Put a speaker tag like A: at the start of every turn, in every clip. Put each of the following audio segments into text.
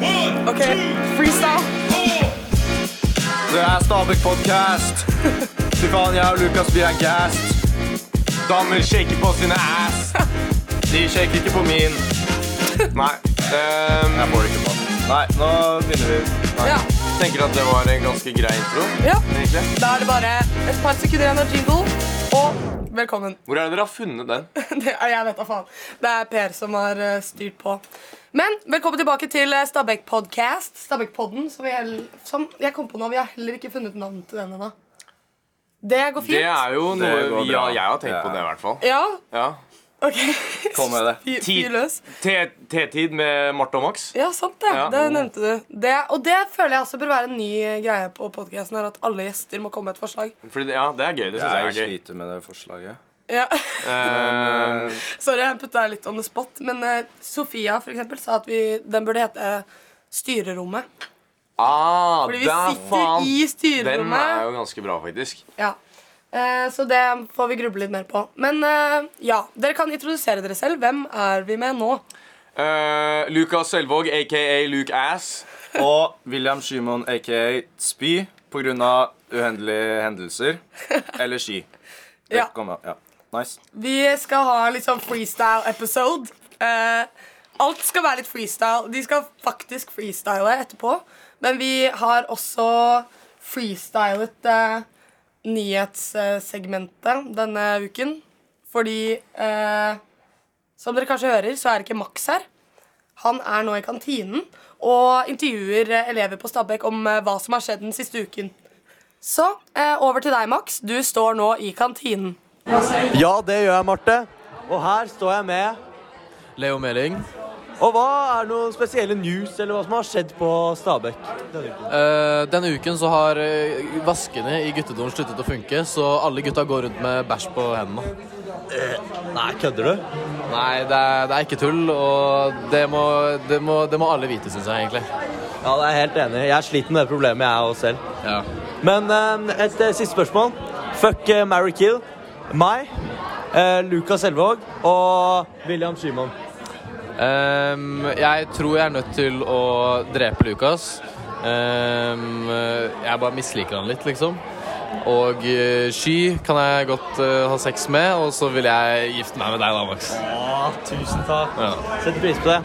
A: OK, freestyle.
B: Det er Stabæk podcast. Fy faen, jeg og Lukas blir en gast. Damer shaker på sine ass. De shaker ikke på min. Nei. Um, jeg får det ikke på. Nei, nå begynner vi. Nei.
A: Ja.
B: Tenker at det var en ganske grei intro.
A: ja.
B: Egentlig.
A: Da er det bare et par sekunder igjen av jingle, og velkommen.
B: Hvor er det dere har funnet den?
A: Det, jeg vet da faen. Det er Per som har eh, styrt på. Men velkommen tilbake til eh, Stabæk Podcast. Stabæk-podden, som, vi som jeg kom på nå. Vi har heller ikke funnet navn til den ennå. Det går fint.
B: Det er jo noe vi har, jeg har tenkt på det, i hvert fall.
A: Ja,
B: Ja.
A: ok.
C: Kom med det.
B: T-tid med Marte og Max.
A: Ja, sant det.
B: Ja.
A: Det nevnte du. Det, og det føler jeg også bør være en ny greie på podcasten at alle gjester må komme med et forslag.
B: Fordi, ja, det er gøy. Det syns jeg
C: Jeg
B: er gøy.
C: sliter med det forslaget.
A: Ja.
B: Uh,
A: Sorry, jeg putta litt on the spot, men uh, Sofia for eksempel, sa at vi, den burde hete Styrerommet.
B: ah,
A: Fordi vi
B: der,
A: sitter
B: faen.
A: i
B: Den er jo ganske bra, faktisk.
A: Ja. Uh, så det får vi gruble litt mer på. Men eh, ja, dere kan introdusere dere selv. Hvem er vi med nå?
B: Uh, Lukas Selvåg, aka Luke Ass.
C: Og William Shimon, aka Spy, pga. uhendelige hendelser. Eller ski. Det
A: Ja.
C: kommer- ja. Nice.
A: Vi skal ha litt sånn freestyle-episode. Uh, alt skal være litt freestyle. De skal faktisk freestyle etterpå. Men vi har også freestylet uh, nyhetssegmentet denne uken. Fordi uh, som dere kanskje hører, så er ikke Max her. Han er nå i kantinen og intervjuer eh, elever på Stabekk om eh, hva som har skjedd den siste uken. Så eh, over til deg, Max. Du står nå i kantinen.
D: Ja, det gjør jeg, Marte. Og her står jeg med
E: Leo Meling.
D: Og hva er noen spesielle news, eller hva som har skjedd på Stabekk? denne uken?
E: Uh, denne uken så har eh, vaskene i guttedoren sluttet å funke, så alle gutta går rundt med bæsj på hendene.
D: Nei, kødder du?
E: Nei, det er, det er ikke tull, og det må, det må, det må alle vite, syns jeg egentlig.
D: Ja, det er jeg helt enig. Jeg sliter med det problemet, jeg òg selv.
E: Ja.
D: Men uh, et siste spørsmål. Fuck uh, Mary Kill. Meg, eh, Lukas Elvåg og William Simon.
E: Um, jeg tror jeg er nødt til å drepe Lukas. Um, jeg bare misliker han litt, liksom. Og uh, Sky kan jeg godt uh, ha sex med, og så vil jeg gifte meg med deg, da, Max.
D: Å, tusen takk.
E: Ja.
D: Setter pris på det.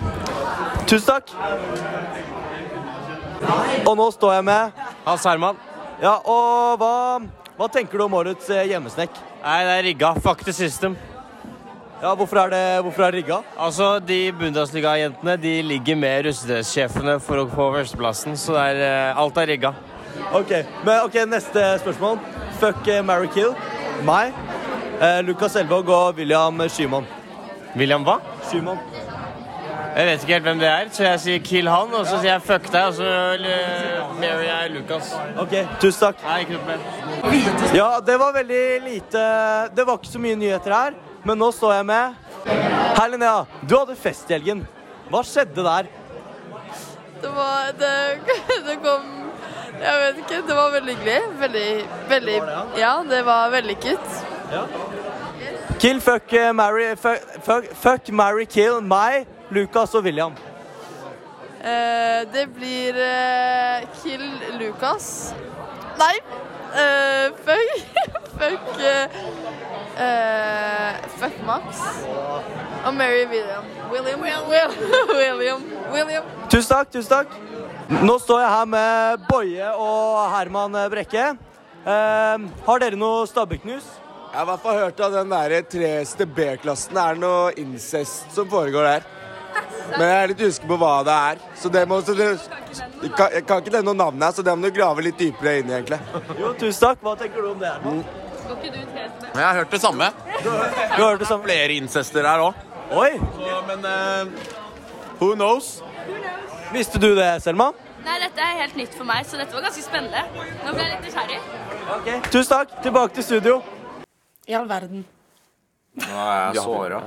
D: Tusen takk. Og nå står jeg med
F: Hans Herman.
D: Ja, og hva, hva tenker du om årets eh, hjemmesnekk?
F: Nei, det er rigga. Fuck the system.
D: Ja, hvorfor er det, hvorfor er det rigga?
F: Altså, De Bundesliga-jentene de ligger med russedressjefene for å få førsteplassen, så det er, eh, alt er rigga.
D: Ok, men ok, neste spørsmål. Fuck uh, Mary Kill. Meg, eh, Lukas Elvåg og William Skyman.
F: William hva?
D: Skyman.
F: Jeg vet ikke helt hvem det er, så jeg sier kill han, og så sier jeg fuck deg, og så Mary er Lukas.
D: Ok, tusen takk.
F: Nei, ikke noe
D: Ja, det var veldig lite Det var ikke så mye nyheter her, men nå står jeg med Hei, Linnea. Du hadde fest i helgen. Hva skjedde der?
G: Det var det, det kom Jeg vet ikke. Det var veldig hyggelig. Veldig, veldig Ja, det var vellykket.
D: Kill, fuck, marry fuck, fuck, fuck, marry, kill meg, Lucas og William.
G: Eh, det blir eh, Kill Lucas. Nei! Eh, fuck Fuck uh, eh, Fuck Max. Og Mary William. William. William. William. William.
D: Tusen takk, tusen takk. Nå står jeg her med Boje og Herman Brekke. Uh, har dere noe Stabæk-news?
H: Jeg har i hvert fall hørt av den der 3. B-klassen er det noe incest som foregår der. Men jeg er litt usikker på hva det er. Så det må, så det, jeg, kan, jeg kan ikke nevne navnet, navn her, så det må du grave litt dypere inn i, egentlig.
D: Jo, tusen takk. Hva tenker du om det? her Herman?
I: Jeg har hørt det samme.
D: Du har hørt det samme?
I: Flere incester her òg.
D: Oi!
I: Så, Men uh, who knows?
D: Visste du det, Selma?
J: Nei, dette er helt nytt for meg, så dette var ganske spennende. Nå ble jeg litt nysgjerrig.
D: Ok, Tusen takk. Tilbake til studio.
A: I all verden.
C: Nå er jeg såra.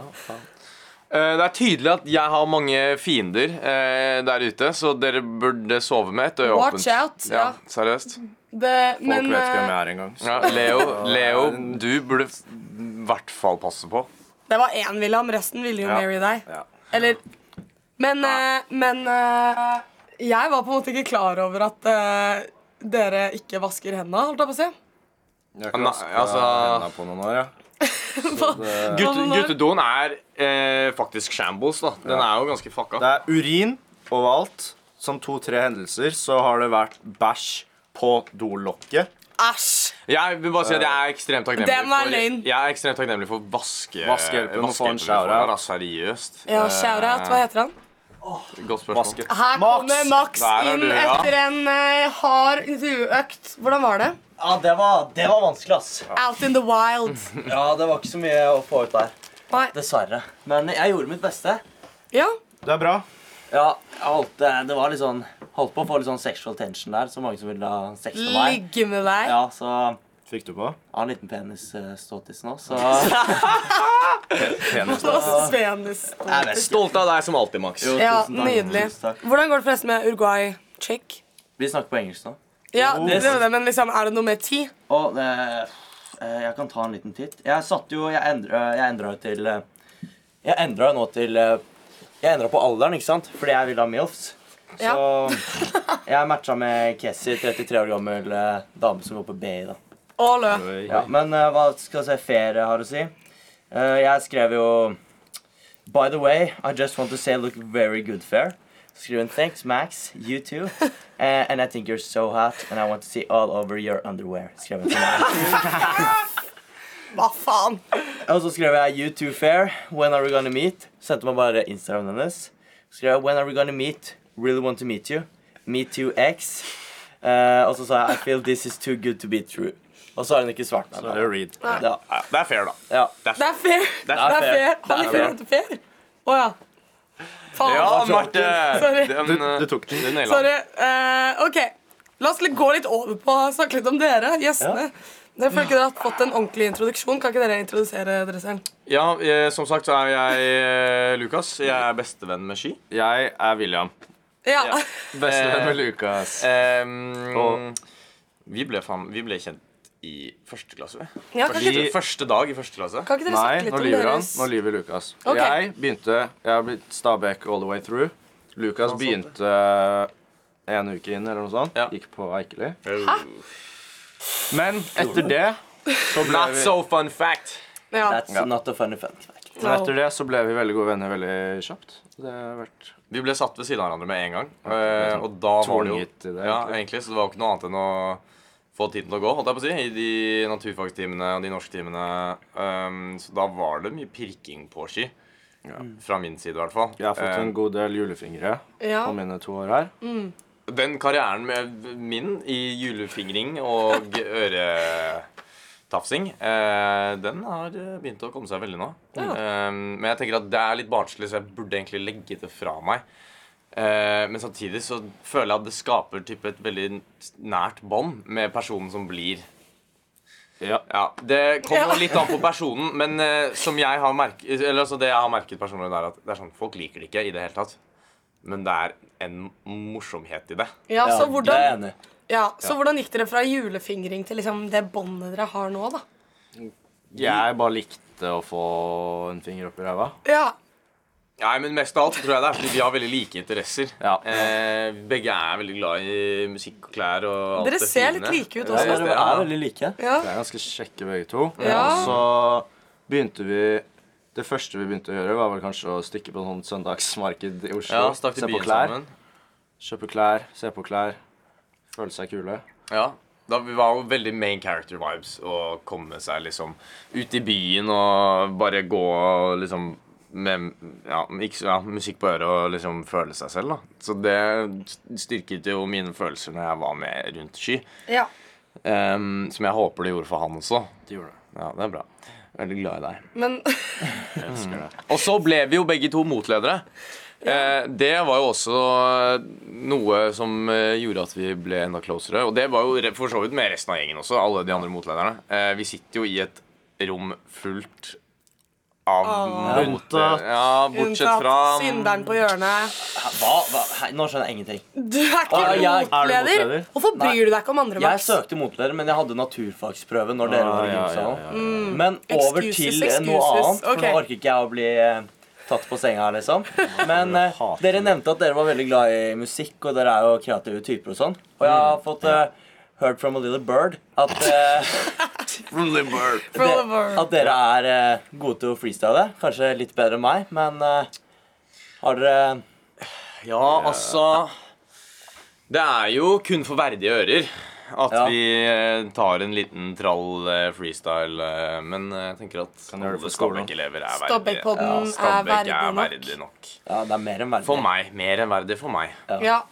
B: Eh, det er tydelig at jeg har mange fiender eh, der ute, så dere burde sove med et øye åpent.
A: Watch out,
B: Ja,
A: ja.
B: seriøst.
A: Det,
C: Folk
A: men
C: vet hvem
A: eh,
C: jeg er engang.
B: Ja, Leo, Leo, du burde i hvert fall passe på.
A: det var én William, resten ville jo
C: Ja.
A: marry deg.
C: Ja.
A: Eller Men, eh, men eh, Jeg var på en måte ikke klar over at uh, dere ikke vasker hendene, holdt jeg på å si.
C: Jeg har ikke vaska
B: altså-
C: hendene på noen år, ja.
B: Gutte, guttedoen er eh, faktisk shambles, da. Den er jo ganske fucka.
C: Det er urin overalt. Som to-tre hendelser så har det vært bæsj på dolokket.
A: Æsj!
B: Jeg vil bare si at jeg er ekstremt takknemlig
A: Den
B: for. Jeg er ekstremt takknemlig for vaske,
C: Vaskehjelpen og shout-out.
B: da, Seriøst.
A: Ja,
B: Eh,
A: shout-out. Hva heter han?
B: Godt spørsmål.
C: Vaske.
A: Her
C: Max!
A: kommer Max
B: Der er
A: inn
B: du, ja.
A: etter en eh, hard intervjuøkt. Hvordan var det?
J: Ja, det var, det var vanskelig, ass.
A: Out in the wild.
J: Ja, det var ikke så mye å få ut der.
A: Nei.
J: Dessverre. Men jeg gjorde mitt beste.
A: Ja.
C: Det er bra.
J: Ja, jeg holdt, eh, det var litt sånn Holdt på å få litt sånn sexual tension der. Så mange som ville ha sex med meg.
A: Ligge med deg.
J: Ja, så
C: Fikk du på?
J: Jeg har en liten penis uh, nå, så
C: Penis.
A: Og Svenis.
J: Jeg er.
B: Stolt av deg som alltid, Max.
J: Jo,
A: Ja,
J: tusen takk.
A: nydelig.
J: Tusen takk.
A: Hvordan går det forresten med Uruguay-chick?
J: Vi snakker på engelsk nå.
A: Ja,
J: Oh.
A: det det, men liksom, er det noe med tid?
J: Og eh, eh, jeg kan ta en liten titt. Jeg satt jo Jeg endra, jo til eh, Jeg endra jo nå til eh, Jeg endra på alderen, ikke sant? Fordi jeg ville ha MILFs. Så jeg matcha med Kessie, 33 år gammel dame som går på BI. da. Ja, Men uh, hva skal jeg si ferie har å si? Uh, jeg skrev jo By the way, I just want to say look very good fair. En thanks Max, you too. Uh, and I think you're so hot, and I want to see all over your underwear. Skrev jeg til meg.
A: Hva faen?
J: Og så skrev jeg you too fair, when are we gonna meet? Sendte meg bare Instagram hennes. Skrev jeg when are we gonna meet? Really want to meet you. Me too X. Uh, og så sa jeg I feel this is too good to be true. Og så har hun ikke svart meg.
C: Så det er read.
J: Ja.
B: Ja, det er fair, da.
J: ja.
A: Det er fair. Det er
J: fair.
A: fair.
J: Det er fair.
A: å hete fair. Å ja. Faen.
B: Ja, Marte!
A: Sorry.
B: Den,
C: Du,
B: eh,
C: du tok den.
B: den.
A: Sorry. Uh, OK. La oss gå litt over på å snakke litt om dere, gjestene. Dere føler ikke dere har fått en ordentlig introduksjon. Kan ikke dere introdusere dere selv?
B: Ja, jeg, som sagt så er jeg eh, Lukas. Jeg er bestevenn med Sky.
C: Jeg er William.
A: Ja.
B: Ja.
C: Bestevenn med
B: Eh,
C: Lukas.
B: Um,
C: Og-
B: vi, ble vi ble kjent i første klasse. vi.
A: Ja,
B: Første,
A: ikke,
B: første dag i første klasse.
A: kan ikke dere
C: Nei,
A: litt
C: nå lyver han. Nå lyver Lukas.
A: Okay.
C: Jeg begynte Jeg har blitt Stabæk all the way through. Lukas begynte en uke inn, eller noe sånt.
B: Ja.
C: Gikk på Eikeli. Men etter det så ble
B: Not
C: vi
B: so fun fact.
A: Ja.
J: That's
C: Ja.
J: not a funny fun fact.
C: Men etter det så ble vi veldig gode venner veldig kjapt. Det har vært
B: Vi ble satt ved siden av hverandre med en gang. eh, og da var det jo
C: det, egentlig.
B: Ja,
C: egentlig,
B: så det var jo ikke noe annet enn å få tiden til å gå, holdt jeg på å si, i de naturfagstimene og de norsktimene. Um, så da var det mye pirking på ski. Fra min side, i hvert fall.
C: Jeg har fått en god del julefingre
A: Ja.
C: på mine to år her.
B: Den karrieren med min i julefingring og øretafsing, eh, den har begynt å komme seg veldig nå. Eh, men jeg tenker at det er litt barnslig, så jeg burde egentlig legge det fra meg. Eh, men samtidig så føler jeg at det skaper type et veldig nært bånd med personen som blir.
C: Ja.
B: Ja, Det kommer
A: Ja.
B: litt an på personen, men eh, som jeg har merket Eller altså det jeg har merket personlig, er at det er sånn, folk liker det ikke i det hele tatt. Men det er en morsomhet i det.
A: Ja, så
J: det er
A: hvordan,
J: enig.
A: ja, så hvordan gikk dere fra julefingring til liksom det båndet dere har nå, da?
C: Jeg bare likte å få en finger opp i ræva.
A: Ja.
B: Nei, men mest av alt så tror jeg det er fordi vi har veldig like interesser.
C: Ja.
B: Eh, begge er veldig glad i musikk og klær og alt
A: Dere
B: det
A: ser litt like ut også.
B: ja,
J: Dere er veldig like.
A: ja.
C: Vi er ganske kjekke begge to.
A: Ja.
C: Og så begynte vi Det første vi begynte å gjøre, var vel kanskje å stikke på en sånn søndagsmarked i Oslo.
B: Ja, stakk til
C: se på klær.
B: sammen.
C: Kjøpe klær, se på klær. Føle seg kule.
B: Ja. Da vi var jo veldig main character vibes å komme seg liksom ut i byen og bare gå og liksom med ja, ja, musikk på øret og liksom føle seg selv. da Så det styrket jo mine følelser når jeg var med rundt Sky.
A: ja.
B: Um, som jeg håper det gjorde for han også.
C: Det gjorde det.
B: Ja, det er bra. Veldig glad i deg.
A: Men
C: Jeg elsker det.
B: Og så ble vi jo begge to motledere. Eh, det var jo også noe som eh, gjorde at vi ble enda closere. Og det var jo for så vidt med resten av gjengen også, alle de andre motlederne. Eh, vi sitter jo i et rom fullt av
A: Ah.
B: Ja, bortsett
A: unntatt
B: fra
A: synderen på hjørnet.
J: Hva? Hva? Hei, nå skjønner jeg ingenting.
A: Du er ikke
J: Ah, jeg- er du
A: motleder.
J: motleder?
A: Hvorfor bryr du deg ikke om andre,
J: Jeg
A: Max?
J: søkte motleder, men jeg hadde naturfagsprøve når dere
C: Ah,
J: var i
C: ja, ja,
J: gymsalen.
C: ja, ja.
J: Men over
A: Excuses,
J: til eh, noe
A: excuses.
J: annet, for
A: Ok.
J: nå orker ikke jeg å bli eh, tatt på senga, liksom. Men eh, dere nevnte at dere var veldig glad i musikk, og dere er jo kreative typer og sånn. Og jeg har fått eh, hørt from a little bird at eh,
A: From the bird.
J: At dere er uh, gode til å freestyle. Kanskje litt bedre enn meg, men uh, har dere
B: Ja, altså Det er jo kun for verdige ører at
J: Ja.
B: vi eh, tar en liten trall freestyle, men jeg tenker at. Stabæk-elever er verdige.
A: Stabæk-podden er
B: Stabæk er
A: nok.
B: verdig nok.
J: Ja, det er mer enn verdig.
B: For meg. Mer enn verdig for meg.
A: Ja.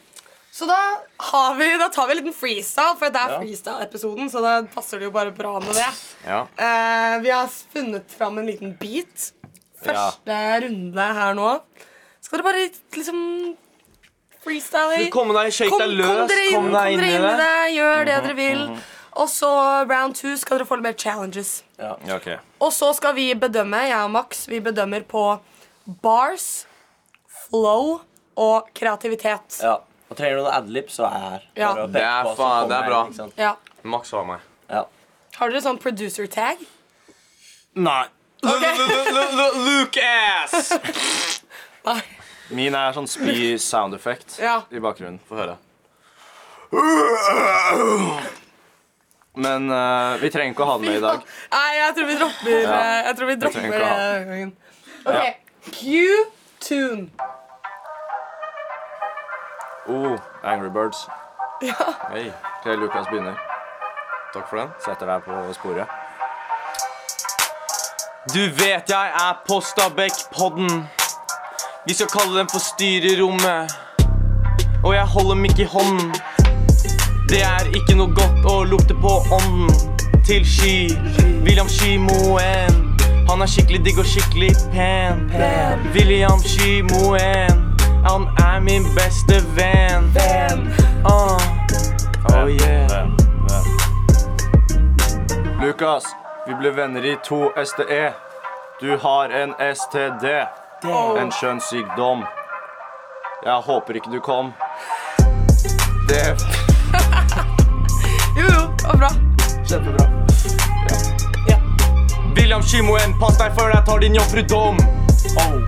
A: Så da, har vi, da tar vi en liten freestyle, for det er
B: Ja.
A: freestyle-episoden. Så da passer det jo bare bra med det.
B: Ja.
A: Eh, vi har funnet fram en liten beat. Første runde her nå. Skal dere bare liksom freestyle?
B: Du, kom deg, shake
A: kom,
B: deg løs,
A: Kom dere inn,
B: kom deg inn i
A: inn i
B: det.
A: det. Gjør det
B: Mhm,
A: dere vil.
B: mhm.
A: Og så round two skal dere få litt mer challenges.
B: Ja, ok.
A: Og så skal vi bedømme, jeg og Max, vi bedømmer på bars, flow og kreativitet.
J: Ja. Og trenger du noen adlib, så er jeg her.
A: Ja.
J: Bare å
B: Det
J: peke
B: er,
J: på, så
B: faen, det er bra.
J: ikke sant?
A: Ja.
B: Max har meg.
J: Ja.
A: Har dere sånn producer tag?
C: Nei.
B: Luke ass!
A: Nei.
C: Min er sånn spy sound effect
A: Ja.
C: i bakgrunnen. Få høre. Men eh, vi trenger ikke å ha den med i dag.
A: Nei, jeg tror vi dropper
C: Ja.
A: eh, Jeg tror vi dropper
C: trenger ikke ha
A: det. OK. Q-tune.
C: Oh, Angry Birds.
A: Ja.
C: Hei. Ok, Lukas begynner. Takk for den. Setter deg på sporet.
B: Du vet jeg er på Stabekk-podden. Vi skal kalle den for styrerommet. Og jeg holder mikk i hånden. Det er ikke noe godt å lukte på ånden til Sky. William Skymoen. Han er skikkelig digg og skikkelig pen. William Skymoen. Han er min beste venn. Ah. Oh yeah.
C: Lukas, vi ble venner i to STE. Du har en STD. En kjønnssykdom. Jeg håper ikke du kom. Det
A: Jo, jo, det var bra.
C: Kjempebra.
B: William Skymoen, pass deg før jeg tar din jomfrudom.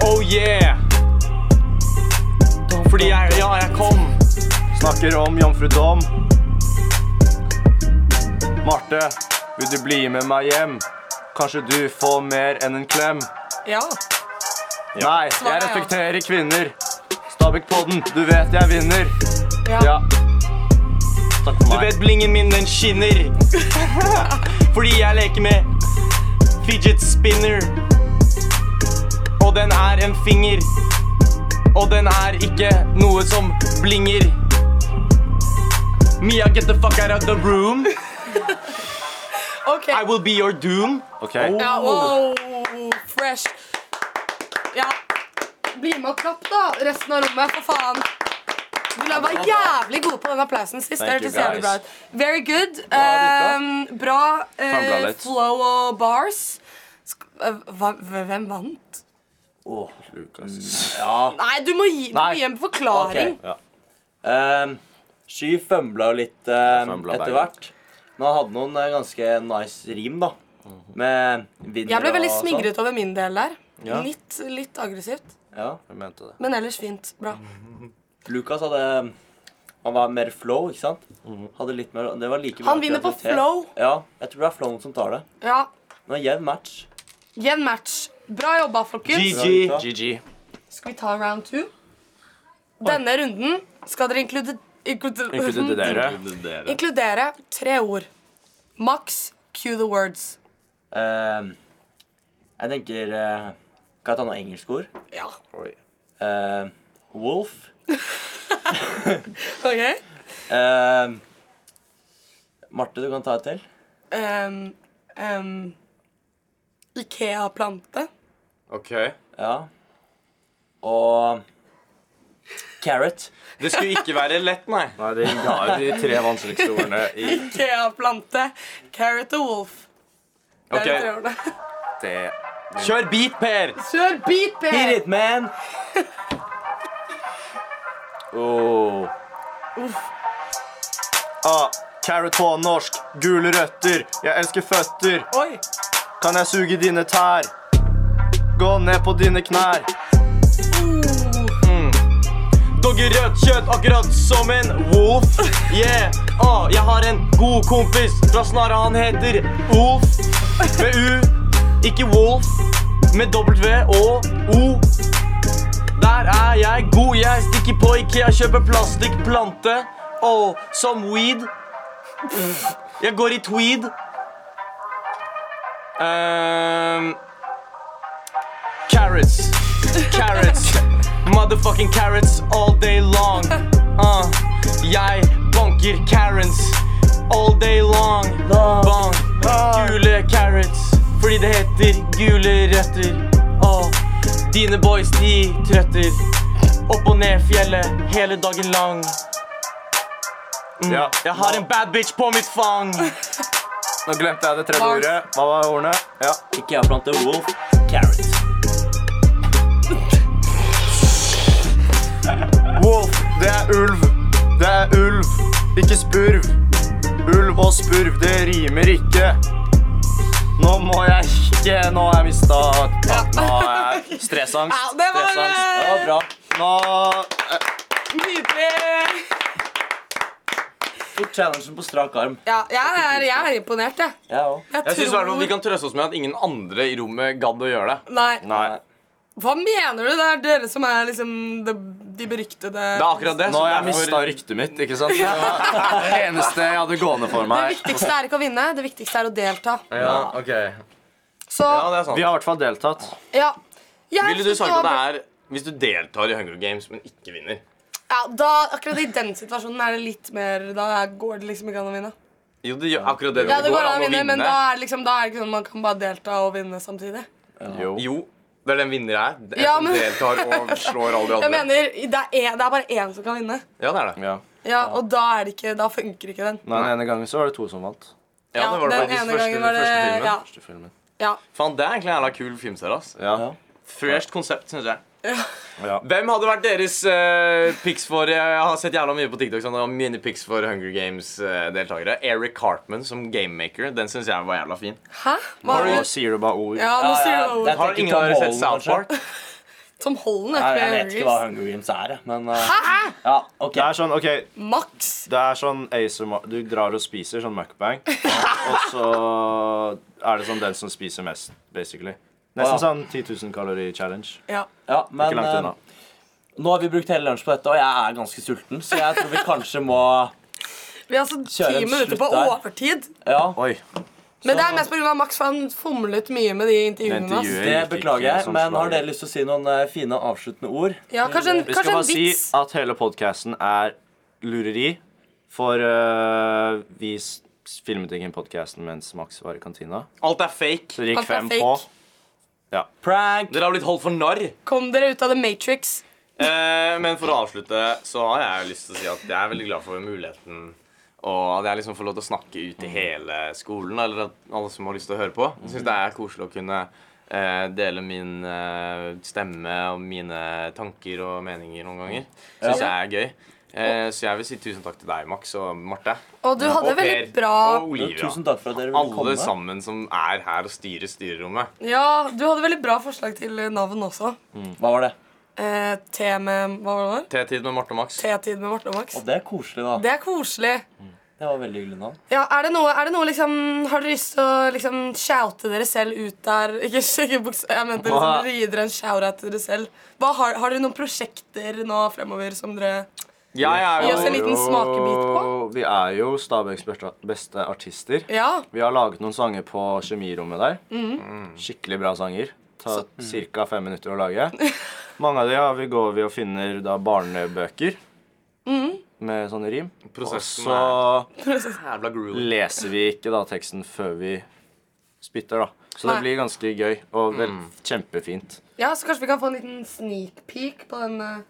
B: Oh yeah. Fordi jeg, ja, jeg kom.
C: Snakker om jomfrudom. Marte, vil du bli med meg hjem? Kanskje du får mer enn en klem?
A: Ja.
C: Nei, jeg respekterer kvinner. Stabæk-podden, du vet jeg vinner.
A: Ja.
C: Ja. Takk for meg.
B: Du vet blingen min, den skinner. Fordi jeg leker med fidget spinner. Og den er en finger. Og den er ikke noe som blinger. Mia, get the fuck out of the room.
A: Okay.
B: I will be your doom.
C: Ok.
A: Ja, wow, fresh. Ja. Bli med og klapp, da, resten av rommet, for faen. Du var jævlig gode på den applausen sist. Det
C: Thank you,
A: hørtes jævlig bra ut. Very good.
C: Bra,
A: Um, bra
C: uh,
A: flow og bars. Sk eh, hva, hvem vant?
J: Åh,
C: Lukas.
J: ja.
A: Nei, du må gi, du må
J: Nei.
A: gi en forklaring.
J: Ok. Ehm, Sky fømbla jo litt
C: Fømbla
J: etter
C: begge.
J: hvert. Men han hadde noen eh, ganske nice rim, da. Med vinner
A: Jeg ble veldig
J: og sånn.
A: smigret over min del der.
C: Ja.
A: Litt, litt aggressivt.
J: Ja.
C: Jeg mente det.
A: Men ellers fint. Bra.
J: Lukas hadde Han var mer flow, ikke sant? Hadde litt mer Det var like bra
A: Han vinner på
J: kreativitet.
A: flow.
J: Ja, jeg tror det er flowen som tar det.
A: Ja.
J: Det var jevn match.
A: Jevn match. Bra jobba, folkens.
B: GG.
C: GG.
A: Skal vi ta round two? Denne runden skal dere inklude, inklude,
C: Inkludere.
A: inkludere tre ord. Max, cue the words.
J: Ehm, jeg tenker eh, Kan jeg ta noen engelske ord?
A: Ja.
J: Ehm, wolf.
A: OK.
J: Ehm, Marte, du kan ta et til.
A: Um, um, Ikea-plante.
B: Ok.
J: Ja. Og Carrot.
B: Det skulle ikke være lett, nei.
C: Nei, de ga jo de tre vanskeligste ordene i
A: Ikea-plante. Carrot og wolf. Det er de
B: Ok.
A: tre ordene.
C: det.
B: Kjør beat, Per.
A: Kjør beat,
J: Hit it, man!
C: Oh. Ah, carrot på norsk. Gule røtter. Jeg elsker føtter.
A: Oi.
C: Kan jeg suge dine tær? Gå ned på dine knær.
B: hogger rødt kjøtt akkurat som en wolf. Yeah, ah, jeg har en god kompis fra Snara, han heter Wolf Med U, ikke Wolf. Med W og O. Der er jeg god, jeg stikker på Ikea, kjøper plastikkplante. Oh, som weed. Jeg går i tweed. Ehm, carrots. Carrots. Motherfucking carrots all day long. Uh, jeg banker Karens all day long. Bang. Gule carrots. Fordi det heter gule røtter. Uh, dine boys, de trøtter. Opp og ned fjellet hele dagen lang. Mm.
C: Ja.
B: Jeg har en bad bitch på mitt fang.
C: Nå glemte jeg det tredje ordet. Hva var ordene? Ja.
J: Ikke Ikea-plante wolf. Carrot.
C: Wolf, det er ulv. Det er ulv, ikke spurv. Ulv og spurv, det rimer ikke. Nå må jeg ikke Nå har jeg mista Nå har jeg stressangst.
A: Ja, det var-
C: Stressangst. Det var bra. Nå eh,
A: Nydelig.
J: Tok challengen på strak arm.
A: Ja, jeg er, jeg er imponert, jeg.
J: Jeg òg.
B: Jeg synes tror... Vi kan trøste oss med at ingen andre i rommet gadd å gjøre det.
A: Nei.
C: Nei.
A: Hva mener du? Det er dere som er liksom de, de beryktede
B: Det er akkurat det.
C: Nå har jeg mista ryktet mitt, ikke sant? Det var det eneste jeg hadde gående for
A: Det viktigste er ikke å vinne, det viktigste er å delta.
C: Ja, ok
A: Så
B: Ja, det er sant.
C: Vi har i hvert fall deltatt.
A: ja. Jeg
B: Ville du
A: synes
B: sagt at det
A: var-
B: er hvis du deltar i Hunger Games, men ikke vinner?
A: ja, da, Akkurat i den situasjonen er det litt mer Da går det liksom ikke an å vinne.
B: Jo, det gjør akkurat det.
A: Ja, det går an å vinne, men da er det liksom, da er det ikke sånn man kan bare delta og vinne samtidig.
C: Jo.
B: Jo, det er den vinner er. Det er
A: Ja,
B: som deltar og slår alle de andre.
A: Jeg mener, det er, det er bare én som kan vinne.
B: Ja, det er det.
C: Ja.
A: Ja, Og da er det ikke, da funker ikke den.
C: Nei, Den ene gangen så var det to som vant.
B: Ja, det var det
A: den
B: faktisk
A: ene
B: første,
A: gangen var det
B: første filmen.
A: ja,
C: Første filmen.
A: ja.
B: Faen, det er egentlig en jævla kul filmserie. ass.
C: Ja.
B: Fresh konsept, syns jeg.
C: Ja.
B: Hvem hadde vært deres uh, pics for Jeg har sett jævla mye på TikTok. Sånn, og mine pics for Hunger Games-deltakere. Eric Cartman som gamemaker. Den syns jeg var jævla fin.
A: Hæ? Hva er det?
C: sier du bare ord.
A: Ja, nå sier du
J: det
A: det.
J: er-
B: Har ingen av dere sett South Park?
A: Tom Holland er
J: jeg vet ikke hva Hunger Games er, men uh, Ja, okay.
C: Det er sånn, ok
A: Max.
C: Det er sånn ASMR Du drar og spiser sånn mukbang, og så er det sånn den som spiser mest, basically. Nesten
J: Ja.
C: sånn 10 000 kalori challenge.
A: Ja.
J: Ja, men
C: Ikke langt
J: eh,
C: unna.
J: nå har vi brukt hele lunsj på dette, og jeg er ganske sulten, så jeg tror vi kanskje må
A: Vi har altså ti minutter på
J: der.
A: overtid.
J: Ja,
C: Oi.
A: Men det er mest pga. Max, for han fomlet mye med de intervjuene.
C: Intervjuer.
J: det beklager jeg, men har dere lyst til å si noen eh, fine avsluttende ord?
A: Ja, kanskje en,
C: Vi skal
A: kanskje
C: bare
A: en
C: si
A: vits.
C: at hele podkasten er lureri. For øh, vi s- filmet ikke podkasten mens Max var i kantina.
B: Alt er fake.
C: Så det gikk
A: Alt er
C: fem
A: fake.
C: På.
J: Prank!
B: Dere har blitt holdt for narr.
A: Kom dere ut av The Matrix.
B: Eh, men for å avslutte så har jeg lyst til å si at jeg er veldig glad for muligheten og at jeg liksom får lov til å snakke ut til hele skolen, eller at alle som har lyst til å høre på. Jeg syns det er koselig å kunne eh, dele min eh, stemme og mine tanker og meninger noen ganger. Syns jeg er gøy. Eh, så jeg vil si tusen takk til deg, Max og Marte.
A: Og du hadde
B: Og
A: veldig
B: Per
A: bra
B: og Olivia.
J: Tusen takk for at dere ville
B: Alle
J: komme.
B: sammen som er her og styrer styrerommet.
A: Ja, du hadde veldig bra forslag til navn også.
J: Hva var det?
A: Eh, te med Hva var det?
B: T-tid med Marte og Max.
A: T-tid med Marte og Max.
J: Og det er koselig, da.
A: Det er koselig.
J: Det var veldig hyggelig navn.
A: Ja, er det noe, er det noe liksom Har dere lyst til å liksom shoute dere selv ut der? Ikke, ikke buks, jeg mente liksom dere en shout-out til dere selv. Hva, har, har dere noen prosjekter nå fremover som dere
B: Jeg er
A: Gi oss en liten smakebit på.
C: Vi er jo Stabæks beste, artister.
A: Ja.
C: Vi har laget noen sanger på kjemirommet der.
A: Mm.
C: Skikkelig bra sanger. Tar ca. fem minutter å lage. Mange av de har vi går vi og finner da barnebøker
A: mm.
C: med sånne rim. Og så leser vi ikke da teksten før vi spytter, da. Så det blir ganske gøy og vel,
B: Mm.
C: kjempefint.
A: ja, så kanskje vi kan få en liten sneak peek på den eh,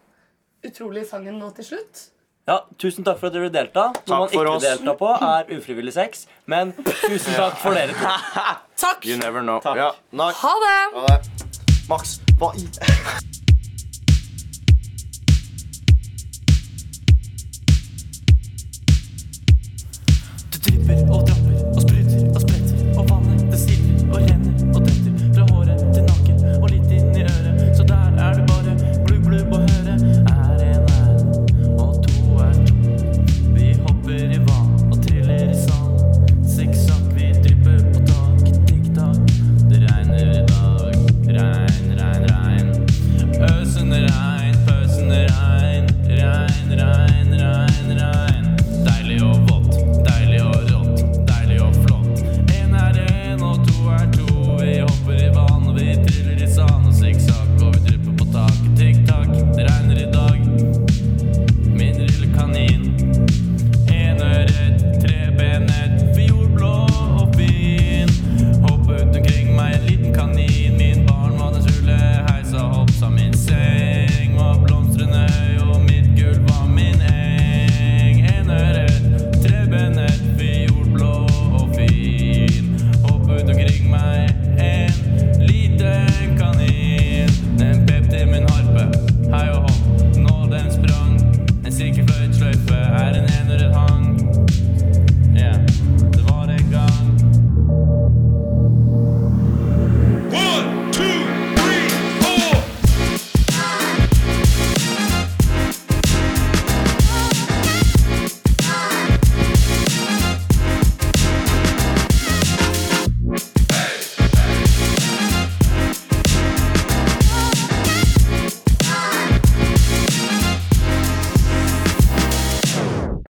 A: utrolige sangen nå til slutt?
J: Ja, Tusen takk for at dere delta. Noe man ikke
C: oss.
J: delta på, er ufrivillig sex. Men tusen takk for dere to.
A: Takk!
C: You never know.
J: Takk.
C: Ja.
A: Ha det!
C: Ha det. Max, hva i